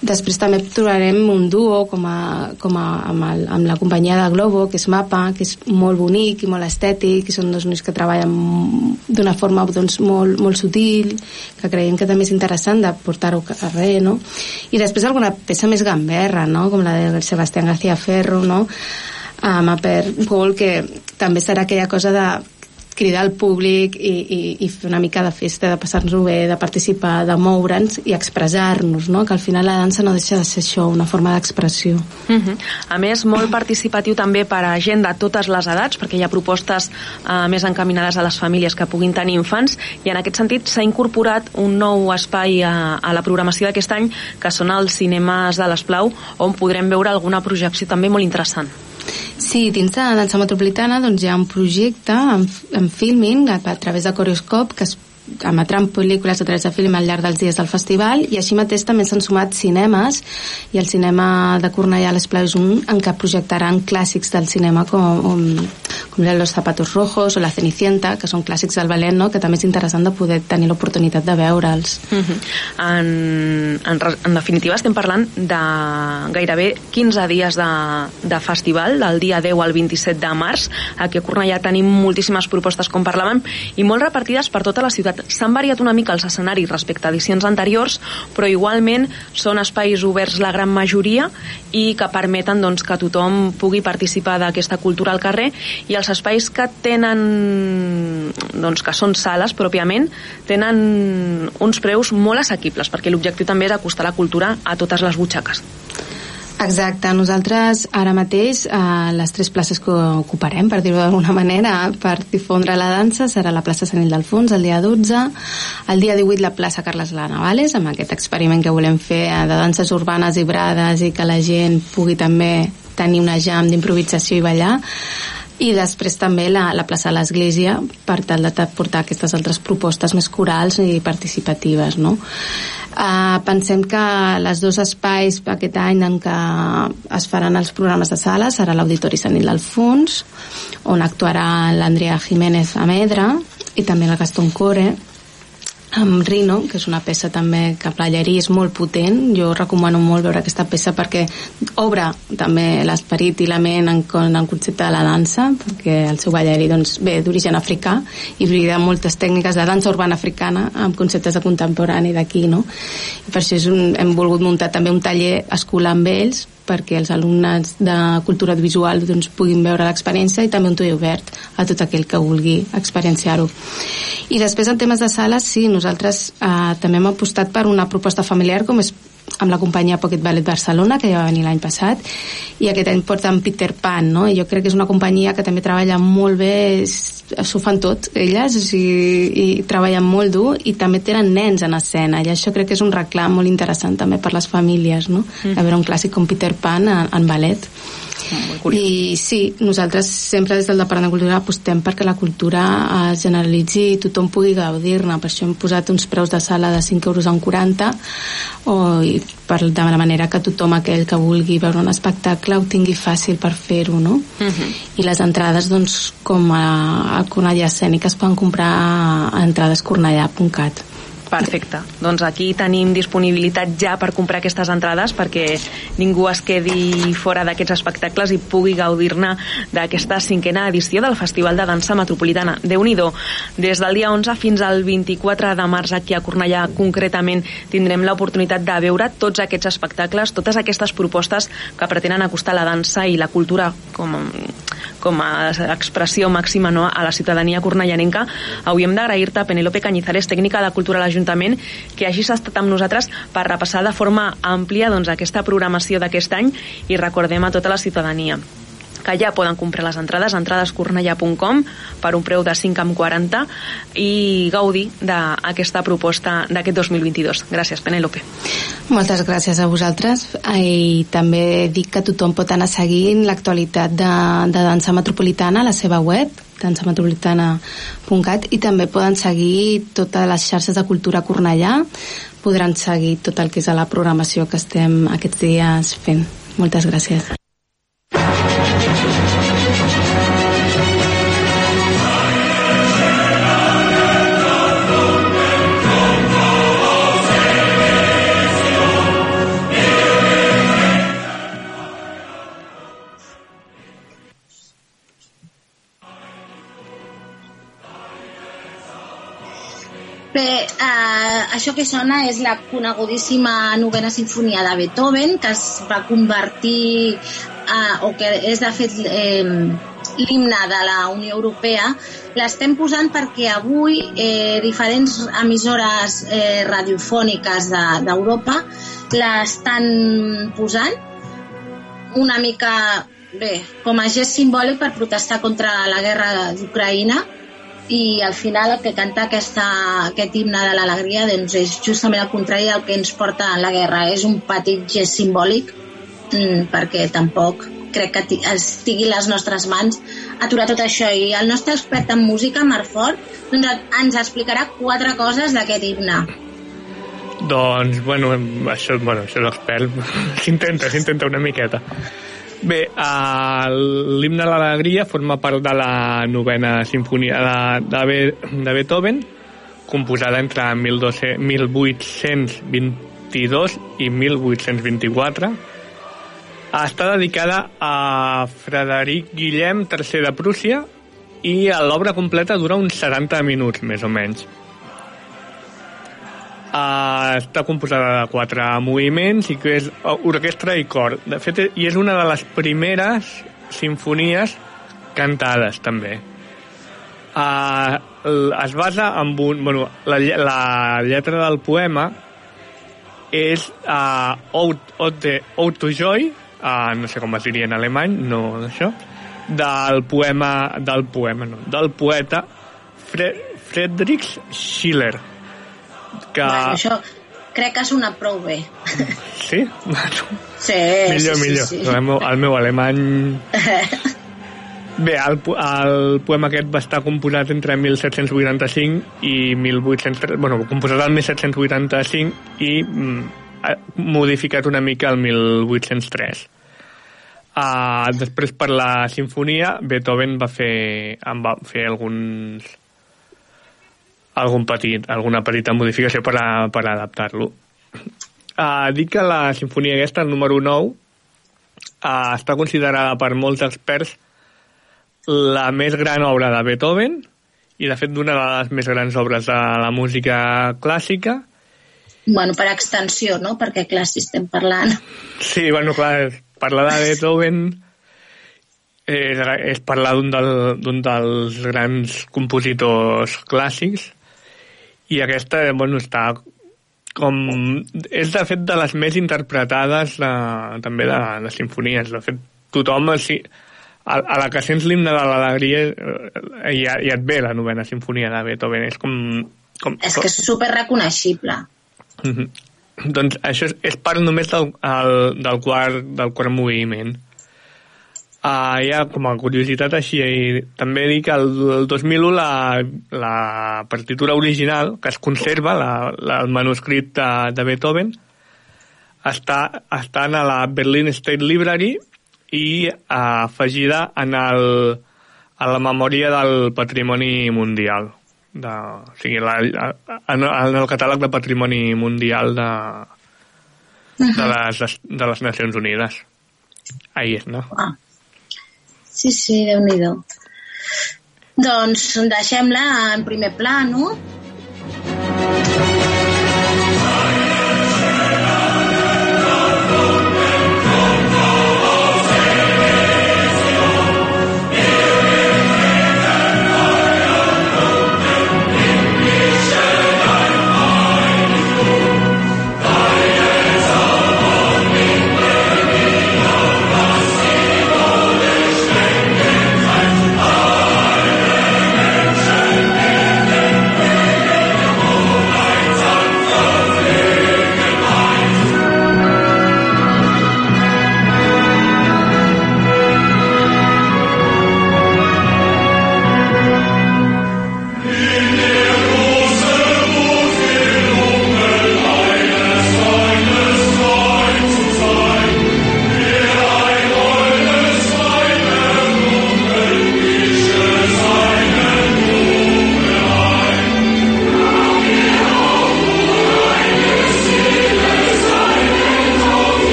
Després també trobarem un duo com a, com a, amb, el, amb la companyia de Globo, que és Mapa, que és molt bonic i molt estètic, i són dos nois que treballen d'una forma doncs, molt, molt sutil, que creiem que també és interessant de portar-ho a carrer, no? I després alguna peça més gamberra, no? com la del Sebastián García Ferro, no? Amb Aper Gold, que també serà aquella cosa de cridar al públic i, i, i fer una mica de festa, de passar-nos-ho bé, de participar, de moure'ns i expressar-nos, no? que al final la dansa no deixa de ser això, una forma d'expressió. Uh -huh. A més, molt participatiu també per a gent de totes les edats, perquè hi ha propostes uh, més encaminades a les famílies que puguin tenir infants, i en aquest sentit s'ha incorporat un nou espai a, a la programació d'aquest any, que són els cinemes de l'Esplau, on podrem veure alguna projecció també molt interessant. Sí, dins de Dansa Metropolitana doncs, hi ha un projecte en, en filming a, a través de Coreoscope que es emetran pel·lícules a través de film al llarg dels dies del festival i així mateix també s'han sumat cinemes i el cinema de Cornellà a l'Esplau és un en què projectaran clàssics del cinema com, com, com Los zapatos rojos o La cenicienta, que són clàssics del ballet, no? que també és interessant de poder tenir l'oportunitat de veure'ls. Uh -huh. en, en, en definitiva estem parlant de gairebé 15 dies de, de festival, del dia 10 al 27 de març. Aquí a Cornellà tenim moltíssimes propostes, com parlàvem, i molt repartides per tota la ciutat S'han variat una mica els escenaris respecte a edicions anteriors, però igualment són espais oberts la gran majoria i que permeten doncs, que tothom pugui participar d'aquesta cultura al carrer i els espais que tenen doncs, que són sales pròpiament tenen uns preus molt assequibles perquè l'objectiu també és acostar la cultura a totes les butxaques. Exacte, nosaltres ara mateix eh, les tres places que ocuparem, per dir-ho d'alguna manera, per difondre la dansa serà la plaça Sant Ildefons el dia 12, el dia 18 la plaça Carles Lanavales, amb aquest experiment que volem fer eh, de danses urbanes i brades i que la gent pugui també tenir una jam d'improvisació i ballar i després també la, la plaça de l'Església per tal de portar aquestes altres propostes més corals i participatives no? Uh, pensem que les dos espais aquest any en què es faran els programes de sala serà l'Auditori Sant Ildefons on actuarà l'Andrea Jiménez Amedra i també el Gaston Core amb Rino, que és una peça també que ballerí és molt potent, jo recomano molt veure aquesta peça perquè obre també l'esperit i la ment en, en el concepte de la dansa, perquè el seu ballerí doncs, ve d'origen africà i brida moltes tècniques de dansa urbana africana amb conceptes de contemporani d'aquí, no? I per això és un, hem volgut muntar també un taller escolar amb ells perquè els alumnes de cultura visual doncs, puguin veure l'experiència i també un tull obert a tot aquell que vulgui experienciar-ho. I després en temes de sales, sí, nosaltres eh, també hem apostat per una proposta familiar com és amb la companyia Pocket Ballet Barcelona, que ja va venir l'any passat, i aquest any porten Peter Pan, no? I jo crec que és una companyia que també treballa molt bé, s'ho fan tot, elles, i, i treballen molt dur, i també tenen nens en escena, i això crec que és un reclam molt interessant també per les famílies, no? Mm. De veure un clàssic com Peter Pan en, en ballet. I sí, nosaltres sempre des del Departament de Cultura apostem perquè la cultura es generalitzi i tothom pugui gaudir-ne. Per això hem posat uns preus de sala de 5 euros en 40 o, i per, de la manera que tothom aquell que vulgui veure un espectacle ho tingui fàcil per fer-ho, no? Uh Mhm. -huh. I les entrades, doncs, com a, a Cornellà Escènica es poden comprar a entradescornellà.cat. Perfecte. Doncs aquí tenim disponibilitat ja per comprar aquestes entrades perquè ningú es quedi fora d'aquests espectacles i pugui gaudir-ne d'aquesta cinquena edició del Festival de Dansa Metropolitana. déu nhi Des del dia 11 fins al 24 de març aquí a Cornellà concretament tindrem l'oportunitat de veure tots aquests espectacles, totes aquestes propostes que pretenen acostar la dansa i la cultura com, com a expressió màxima no, a la ciutadania cornellanenca. Avui hem d'agrair-te, Penélope Cañizares, tècnica de Cultura de l'Ajuntament, que hagis estat amb nosaltres per repassar de forma àmplia doncs, aquesta programació d'aquest any i recordem a tota la ciutadania que ja poden comprar les entrades entradescornellà.com per un preu de 5,40 i gaudir d'aquesta proposta d'aquest 2022. Gràcies, Penélope. Moltes gràcies a vosaltres i també dic que tothom pot anar seguint l'actualitat de, de Dansa Metropolitana a la seva web dansametropolitana.cat i també poden seguir totes les xarxes de cultura Cornellà podran seguir tot el que és a la programació que estem aquests dies fent. Moltes gràcies. Això que sona és la conegudíssima novena sinfonia de Beethoven, que es va convertir eh, o que és de fet eh, l'himne de la Unió Europea, l'estem posant perquè avui eh, diferents emissores eh, radiofòniques d'Europa de, l'estan posant una mica bé, com a gest simbòlic per protestar contra la guerra d'Ucraïna i al final el que canta aquesta, aquest himne de l'alegria doncs és justament el contrari del que ens porta a la guerra. És un petit gest simbòlic mm, perquè tampoc crec que estigui les nostres mans aturar tot això. I el nostre expert en música, Marc Fort, doncs ens explicarà quatre coses d'aquest himne. Doncs, bueno, això, bueno, això és l'expert. [laughs] S'intenta, s'intenta una miqueta. Bé, l'himne a l'alegria forma part de la novena sinfonia de, de, Be de Beethoven, composada entre 12, 1822 i 1824. Està dedicada a Frederic Guillem III de Prússia i l'obra completa dura uns 70 minuts, més o menys. Uh, està composada de quatre moviments i que és orquestra i cor. De fet, i és una de les primeres sinfonies cantades, també. Uh, es basa en un... Bueno, la, la lletra del poema és uh, Ode, Ode to Joy, uh, no sé com es diria en alemany, no això, del poema, del poema, no, del poeta Fre Friedrich Schiller, que... Bueno, això crec que és una prou bé. Sí? [laughs] sí, millor, sí, millor. Sí, sí. El, meu, el meu alemany... [laughs] Bé, el, el poema aquest va estar composat entre 1785 i 1800... Bueno, composat el 1785 i mm, modificat una mica el 1803. Uh, després, per la sinfonia, Beethoven va fer, en va fer alguns algun petit, alguna petita modificació per, a, per adaptar-lo. Uh, dic que la sinfonia aquesta, el número 9, uh, està considerada per molts experts la més gran obra de Beethoven i, de fet, d'una de les més grans obres de la música clàssica. Bueno, per extensió, no? Perquè, clar, si estem parlant... Sí, bueno, clar, parlar de Beethoven és, és parlar d'un del, dels grans compositors clàssics i aquesta, bueno, està com... És, de fet, de les més interpretades de, també de, de sinfonies. De fet, tothom... Si, a, a la que sents l'himne de l'alegria eh, ja, ja et ve la novena sinfonia de Beethoven. És com... com és que és super reconeixible. Mm -hmm. Doncs això és, és part només del, el, del, quart, del quart moviment. Uh, ja com a curiositat així, i també dic que el, el 2001 la, la partitura original, que es conserva, la, la, el manuscrit de, de Beethoven, està, està a la Berlin State Library i uh, afegida en, el, a la memòria del patrimoni mundial. De, o sigui, la, en, en el catàleg de patrimoni mundial de, de, les, de les Nacions Unides. Ahí és, no? Ah. Sí, sí, déu nhi Doncs deixem-la en primer pla, no?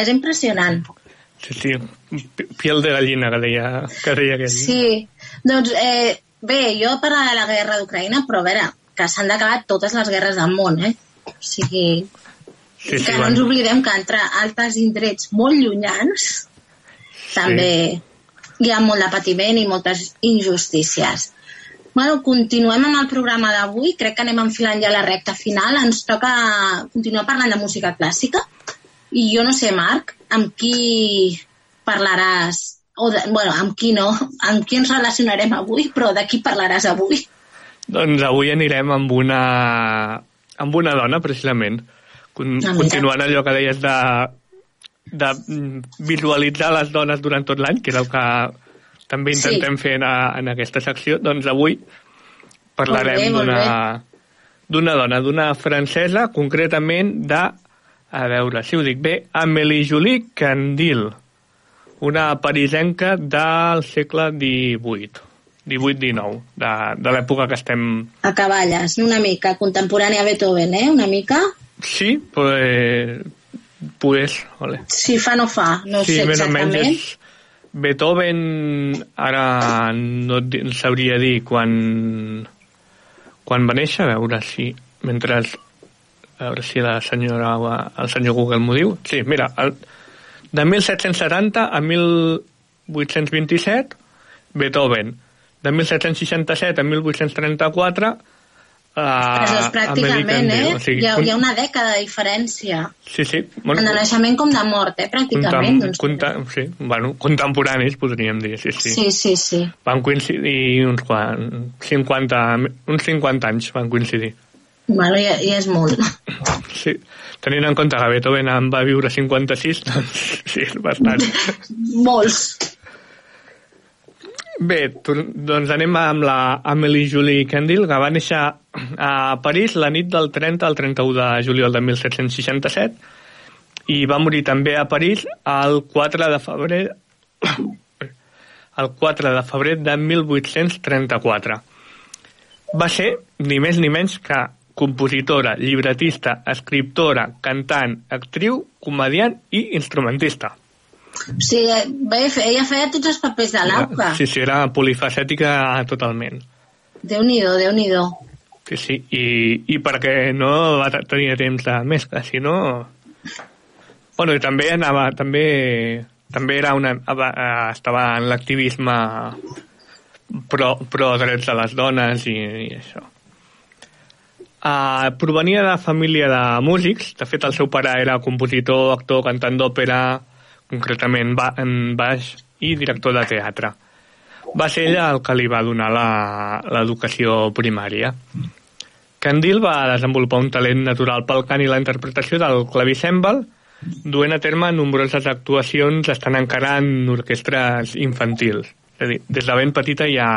És impressionant. Sí, sí, pi- piel de gallina, que deia, que deia aquell. Sí, doncs eh, bé, jo parlaré de la guerra d'Ucraïna, però a veure, que s'han d'acabar totes les guerres del món, eh? O sigui, sí, que no ens oblidem que entre altres indrets molt llunyans també hi ha molt de patiment i moltes injustícies. Bueno, continuem amb el programa d'avui. Crec que anem enfilant ja la recta final. Ens toca continuar parlant de música clàssica. I jo no sé, Marc, amb qui parlaràs? O de, bueno, amb qui no? Amb qui ens relacionarem avui? Però de qui parlaràs avui? Doncs avui anirem amb una, amb una dona, precisament. Con, Ah, continuant allò que deies de, de visualitzar les dones durant tot l'any, que és el que també Sí. intentem fer en, en aquesta secció, doncs avui parlarem d'una dona, d'una francesa, concretament de, a veure si ho dic bé, Amélie Julie Candil, una parisenca del segle XVIII, XVIII-XIX, de, de l'època que estem A cavalles, una mica, contemporània a Beethoven, eh? Una mica? Sí, pues, pues, ole. Si fa no fa, no sí, sé més o menys exactament. és... Beethoven, ara no et sabria dir quan, quan va néixer, a veure si, mentre, a veure si la senyora, el senyor Google m'ho diu. Sí, mira, el, de 1770 a 1827, Beethoven. De 1767 a 1834, Uh, Però és pràcticament, eh? O sigui, hi, ha, un- hi ha una dècada de diferència. Sí, sí. Tant de naixement com de mort, eh? Pràcticament. Contem, doncs, conta, sí, bueno, contemporanis, podríem dir, sí, sí. sí, sí, sí. Van coincidir uns, quan, 50, uns 50 anys van coincidir. Bueno, i, i és molt. Sí. Tenint en compte que Beethoven en va viure 56, doncs sí, és bastant. Molts. Bé, tu, doncs anem amb la Amélie Julie Candil, que va néixer a París la nit del 30 al 31 de juliol de 1767 i va morir també a París el 4 de febrer el 4 de febrer de 1834. Va ser ni més ni menys que compositora, llibretista, escriptora, cantant, actriu, comediant i instrumentista. O sigui, bé, ella feia tots els papers de l'auca. Sí, sí, era polifacètica totalment. Déu-n'hi-do, déu nhi déu Sí, sí, i, i perquè no va te- tenir temps de més, que si no... Bueno, i també anava, també, també era una, eh, estava en l'activisme pro, pro drets de les dones i, i això. Uh, provenia de família de músics, de fet el seu pare era compositor, actor, cantant d'òpera, concretament ba en baix i director de teatre. Va ser ella el que li va donar l'educació primària. Candil va desenvolupar un talent natural pel cant i la interpretació del clavicèmbal, duent a terme nombroses actuacions estan encara en orquestres infantils. És a dir, des de ben petita ja,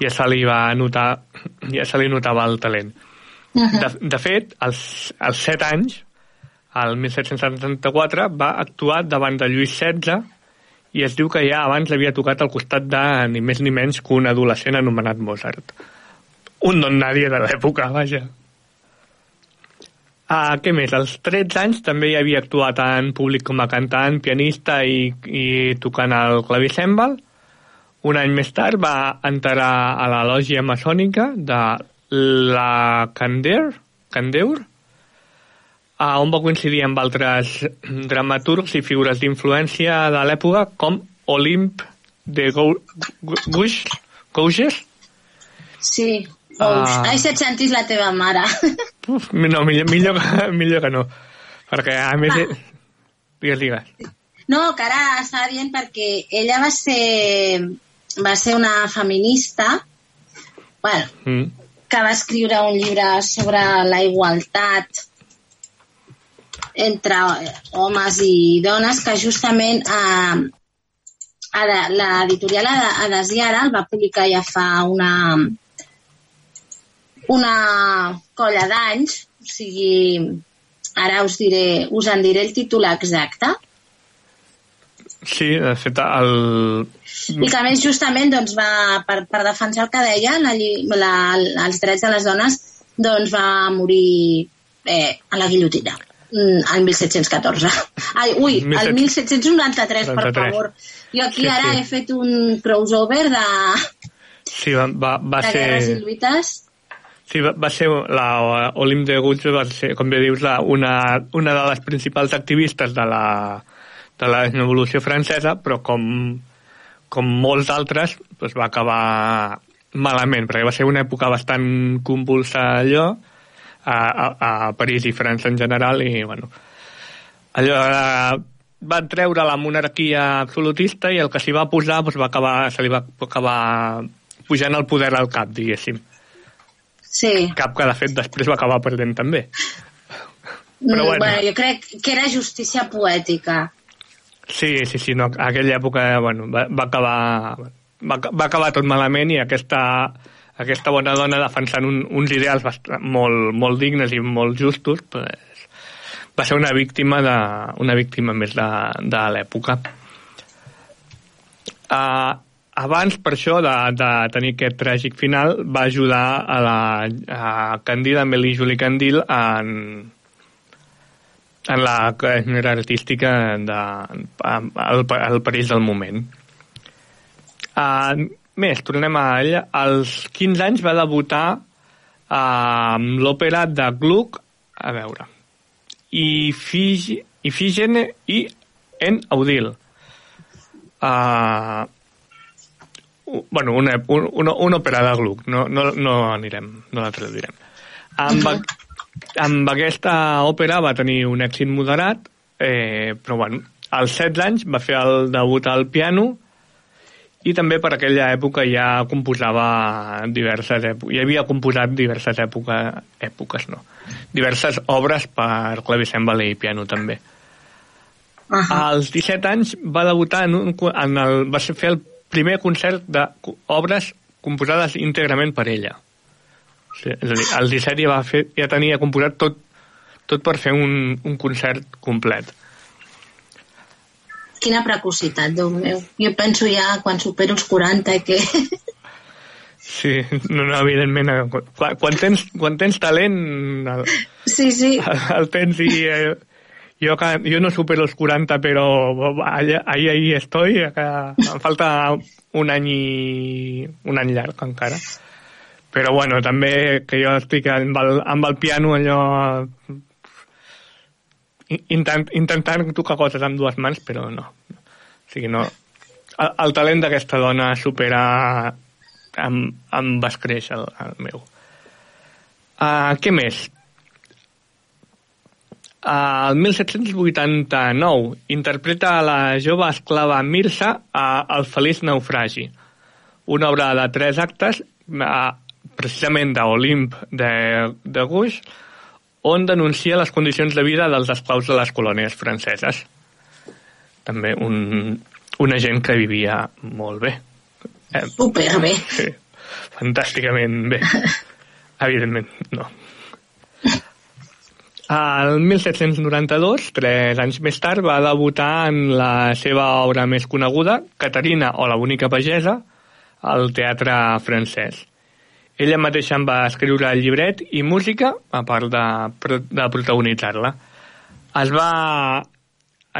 ja se li va notar, ja se li notava el talent. De, de fet, als, als 7 anys, el 1774, va actuar davant de Lluís XVI i es diu que ja abans havia tocat al costat de ni més ni menys que un adolescent anomenat Mozart. Un don nadie de l'època, vaja. Ah, què més? Als 13 anys també hi havia actuat en públic com a cantant, pianista i, i tocant el clavicèmbal. Un any més tard va entrar a la lògia maçònica de la Candeur, Candeur, a on va coincidir amb altres dramaturgs i figures d'influència de l'època com Olympe de Gou- Gou- Gouges, Gouges Sí. Ah. Ah. Ai, si et sentis la teva mare. [laughs] Uf, no, millor, millor, que, millor que no. Perquè, a més... Va. eh, Digues, digues. No, que ara estava dient perquè ella va ser, va ser una feminista bueno, Mm. que va escriure un llibre sobre la igualtat entre homes i dones que justament eh, l'editorial Adasiara el va publicar ja fa una una colla d'anys o sigui ara us diré us en diré el títol exacte Sí, de fet, el... i que a més justament doncs, va, per, per defensar el que deia la, la, els drets de les dones doncs va morir eh, a la guillotina mm, el 1714. Ai, ui, el 1793, 1793, per 93. favor. Jo aquí Sí, ara sí. he fet un crossover de, Sí, va, va, va de guerres i ser... lluites. Sí, va, va ser la Olim de Guts va ser, com bé dius, la, una, una de les principals activistes de la, de la revolució francesa, però com, com molts altres doncs va acabar malament, perquè va ser una època bastant convulsa allò, a, a, a París i França en general, i bueno, allò eh, va treure la monarquia absolutista i el que s'hi va posar doncs va acabar, se li va acabar pujant el poder al cap, diguéssim Sí. cap que de fet després va acabar perdent també. Però Mm, bueno. bueno, jo crec que era justícia poètica. Sí, sí, sí, no, aquella època bueno, va, va acabar va, va acabar tot malament i aquesta, aquesta bona dona defensant un, uns ideals bastant, molt, molt dignes i molt justos pues, va ser una víctima de, una víctima més de, de l'època. Uh, abans, per això, de, de tenir aquest tràgic final, va ajudar a la a Candida, Amélie Julie Candil, en, en la carrera artística de, al, al París del moment. Uh, més, tornem a ella. Als 15 anys va debutar uh, amb l'òpera de Gluck, a veure, i Fig Ifigene i en Audil. Uh, bueno, una, un, una, una òpera de Gluck, no, no, no anirem, no la traduirem. Amb, amb aquesta òpera va tenir un èxit moderat, eh, però bueno, als 16 anys va fer el debut al piano i també per aquella època ja composava diverses èpoques, ja havia composat diverses època, èpoques, no, diverses obres per clavicèmbal i piano també. Uh -huh. Als 17 anys va debutar en, un, en el, va ser fer el primer concert d'obres composades íntegrament per ella. Sí, és a dir, als 17 ja, va fer, ja tenia composat tot, tot per fer un, un concert complet. Quina precocitat, Déu meu. Jo penso ja quan supero els 40 que... Sí, no, no, evidentment, eh, quan, quan, tens, quan tens talent el, Sí, sí. el, el tens i eh, jo, jo no supero els 40 però allà, ahí, ahí estoy que em falta un any i un any llarg encara però bueno, també que jo estic amb el, amb el piano allò intent, intentant tocar coses amb dues mans però no, o sigui no. El, el talent d'aquesta dona supera em va escreix el, el meu. Uh, què més? Uh, el 1789 interpreta la jove esclava Mirza a El feliç naufragi, una obra de tres actes, uh, precisament d'Olimp de, de Gouges, on denuncia les condicions de vida dels esclaus de les colònies franceses. També un, una gent que vivia molt bé. Eh, Superbé. Sí, fantàsticament bé. [laughs] Evidentment, no. El 1792, tres anys més tard, va debutar en la seva obra més coneguda, Caterina o la bonica pagesa, al teatre francès. Ella mateixa en va escriure el llibret i música, a part de, de protagonitzar-la. Es va,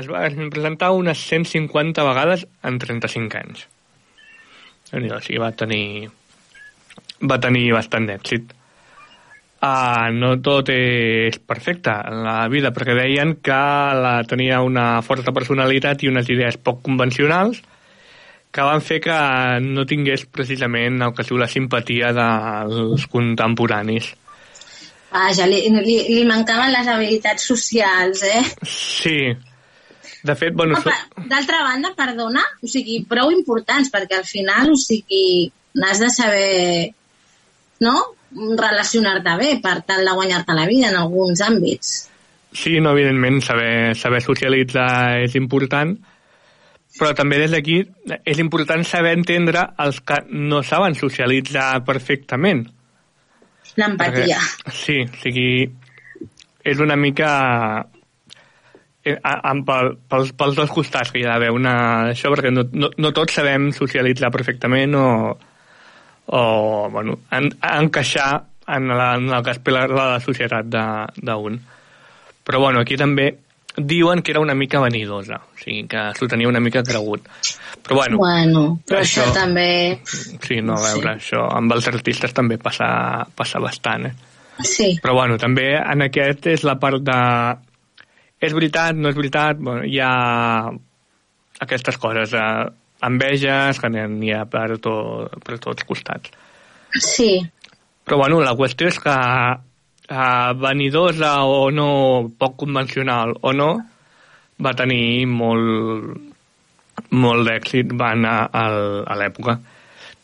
es va presentar unes 150 vegades en 35 anys. O sigui, va tenir, va tenir bastant d'èxit. Uh, no tot és perfecte en la vida, perquè deien que la, tenia una forta personalitat i unes idees poc convencionals que van fer que no tingués precisament el que es diu la simpatia dels contemporanis. Vaja, li, li, li mancaven les habilitats socials, eh? Sí. De fet, bueno... No, D'altra banda, perdona, o sigui, prou importants, perquè al final, o sigui, n'has de saber, no?, relacionar-te bé per tal de guanyar-te la vida en alguns àmbits. Sí, no, evidentment, saber, saber socialitzar és important, però també des d'aquí és important saber entendre els que no saben socialitzar perfectament. L'empatia. Sí, o sigui, és una mica eh, pels, pels dos costats que hi ha d'haver una això perquè no, no, no tots sabem socialitzar perfectament o, o bueno, en, encaixar en, la, en el que espera la societat d'un Però bueno, aquí també diuen que era una mica vanidosa, o sigui, que s'ho tenia una mica cregut. Però bueno, Bueno, però això, Això- també... sí, no, a veure, això amb els artistes també passa, passa bastant, eh? Sí, Però bueno, també en aquest és la part de... És veritat, no és veritat, bueno, hi ha aquestes coses, eh, enveges que n'hi ha per, to, per tots costats. sí, Però bueno, la qüestió és que eh, venidosa o no, poc convencional o no, va tenir molt, molt d'èxit van a, a, a l'època.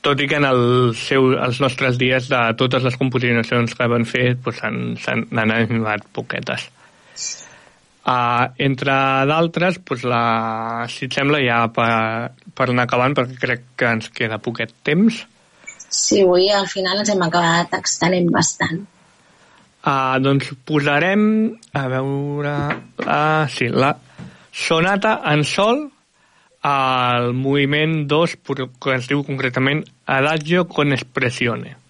Tot i que en el seu, els nostres dies de totes les composicions que van fer doncs, s'han s'han- n'han animat poquetes. Uh, entre d'altres, doncs la, si et sembla, ja per, per anar acabant, perquè crec que ens queda poquet temps, sí, avui al final ens hem acabat extenent bastant. Uh, doncs posarem, a veure, la, sí, la sonata en sol al moviment 2, però que es diu concretament Adagio con espressione.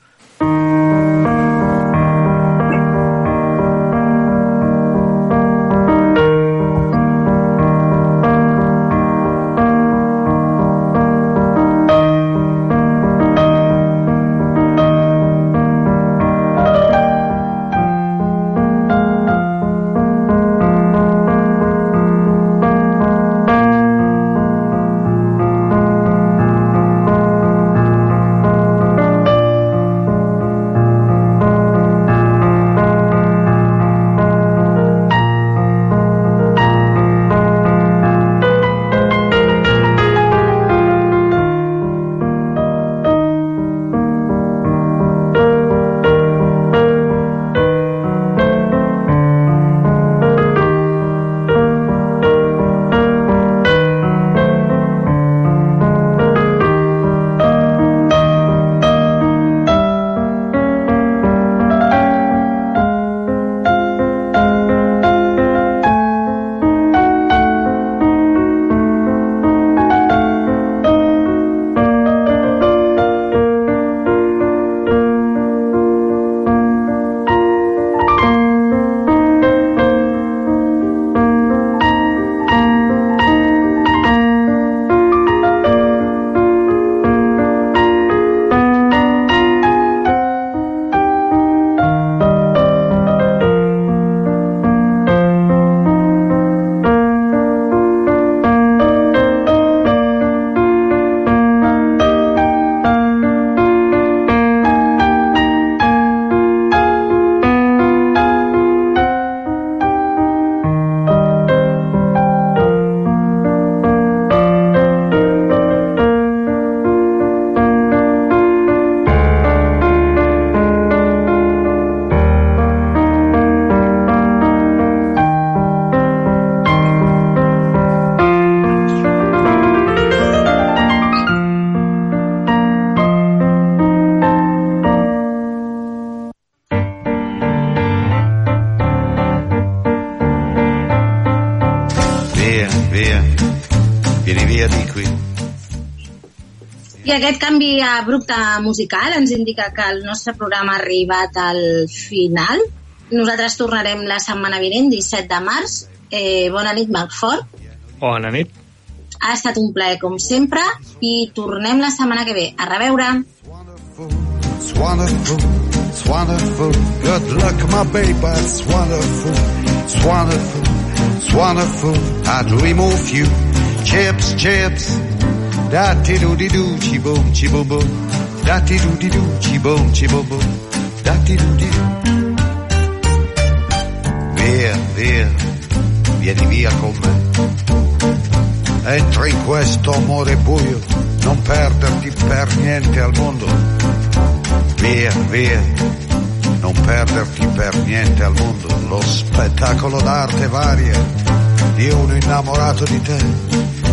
Canvi abrupte musical ens indica que el nostre programa ha arribat al final. Nosaltres tornarem la setmana vinent, 17 de març. Eh, bona nit, Malfort. Bona nit. Ha estat un plaer, com sempre, i tornem la setmana que ve. A reveure! It's wonderful, it's wonderful. Good luck, my baby, it's wonderful, it's wonderful, it's wonderful. I dream of you. Chips, chips. Da ti do di do, chi boom, chi boom boom. Da do di do, chi boom, chi boom boom. Da do di do. Via, via, vieni via con me. Entra in questo amore buio, non perderti per niente al mondo. Via, via, non perderti per niente al mondo. Lo spettacolo d'arte varia di uno innamorato di te.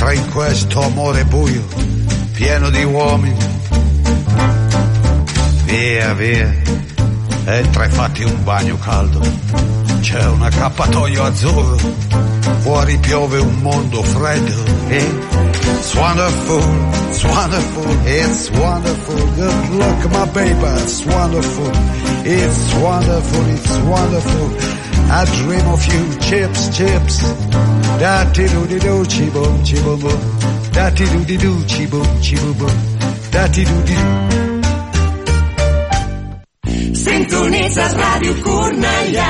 Entra in questo amore buio, pieno di uomini. Via, via, entra e fatti un bagno caldo. C'è un accappatoio azzurro, fuori piove un mondo freddo. It's wonderful, it's wonderful, it's wonderful. Good luck, my baby, it's wonderful. It's wonderful, it's wonderful. I dream of you, chips, chips. Da ti do di do, chi boom, chi boom boom. Da ti do di do, chi boom, chi boom boom. Da ti do di do. Sintonitzes Ràdio Cornellà.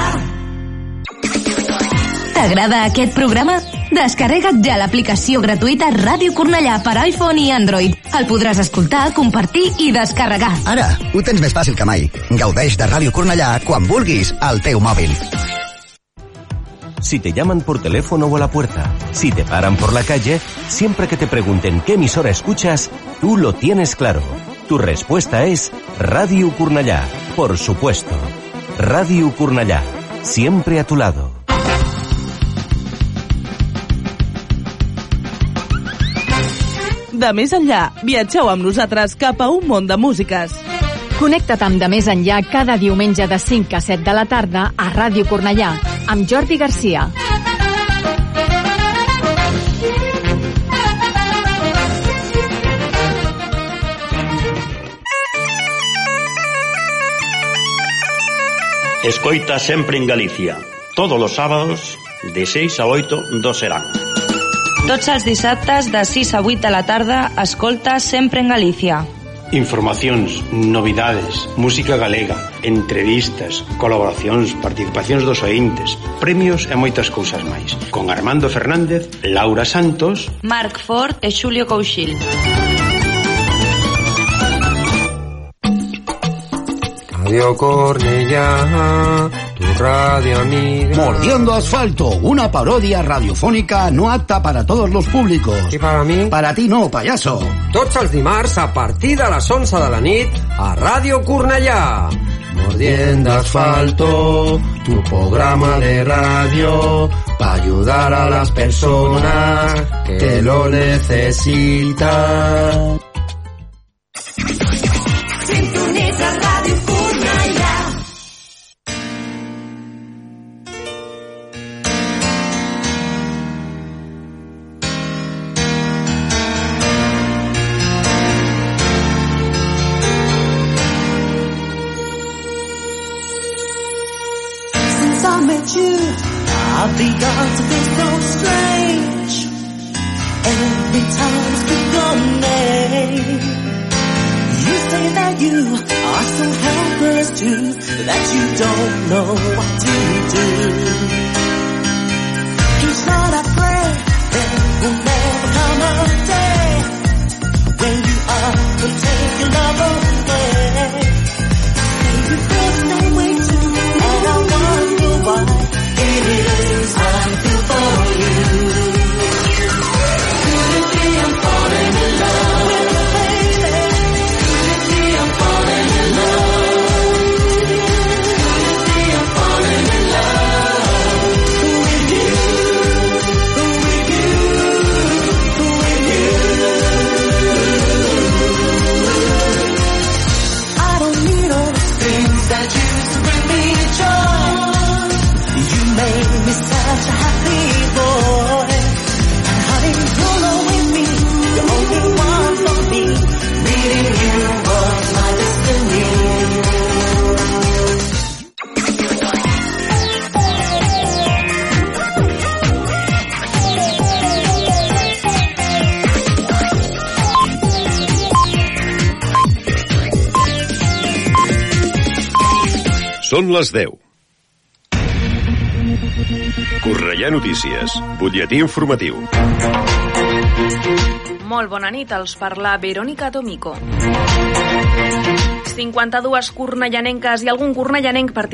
T'agrada aquest programa? Descarrega't ja l'aplicació gratuïta Ràdio Cornellà per iPhone i Android. El podràs escoltar, compartir i descarregar. Ara, ho tens més fàcil que mai. Gaudeix de Ràdio Cornellà quan vulguis al teu mòbil. Si te llaman por teléfono o a la puerta, si te paran por la calle, siempre que te pregunten qué emisora escuchas, tú lo tienes claro. Tu respuesta es Radio Curnallá, por supuesto. Radio Curnallá, siempre a tu lado. De més enllà, viatgeu amb nosaltres cap a un món de músiques. Connecta't amb De Més Enllà cada diumenge de 5 a 7 de la tarda a Ràdio Cornellà, amb Jordi Garcia. Escoita sempre en Galicia, todos os sábados de 6 a 8 do Serán. Tots els dissabtes de 6 a 8 de la tarda, escolta sempre en Galícia. Informacións, novidades, música galega, entrevistas, colaboracións, participacións dos ointes, premios e moitas cousas máis. Con Armando Fernández, Laura Santos, Marc Ford e Xulio Couchil. Radio Cornellá, tu radio amiga. Mordiendo asfalto, una parodia radiofónica no apta para todos los públicos. I para mi? Para ti no, payaso. Tots els dimarts a partir de les 11 de la nit a Ràdio Cornellà. Mordiendo asfalto, tu programa de radio para ayudar a las personas que lo necesitan. I've begun to feel so strange. Every time speak your name, you say that you are so helpless too, that you don't know what to do. Each night I pray there will never come a day when you are will take your love away. Baby, feel same way too, and I wonder why Falling in love. Són les 10. Correia Notícies, butlletí informatiu. Molt bona nit, els parla Verònica Tomico. 52 cornellanenques i algun cornellanenc participa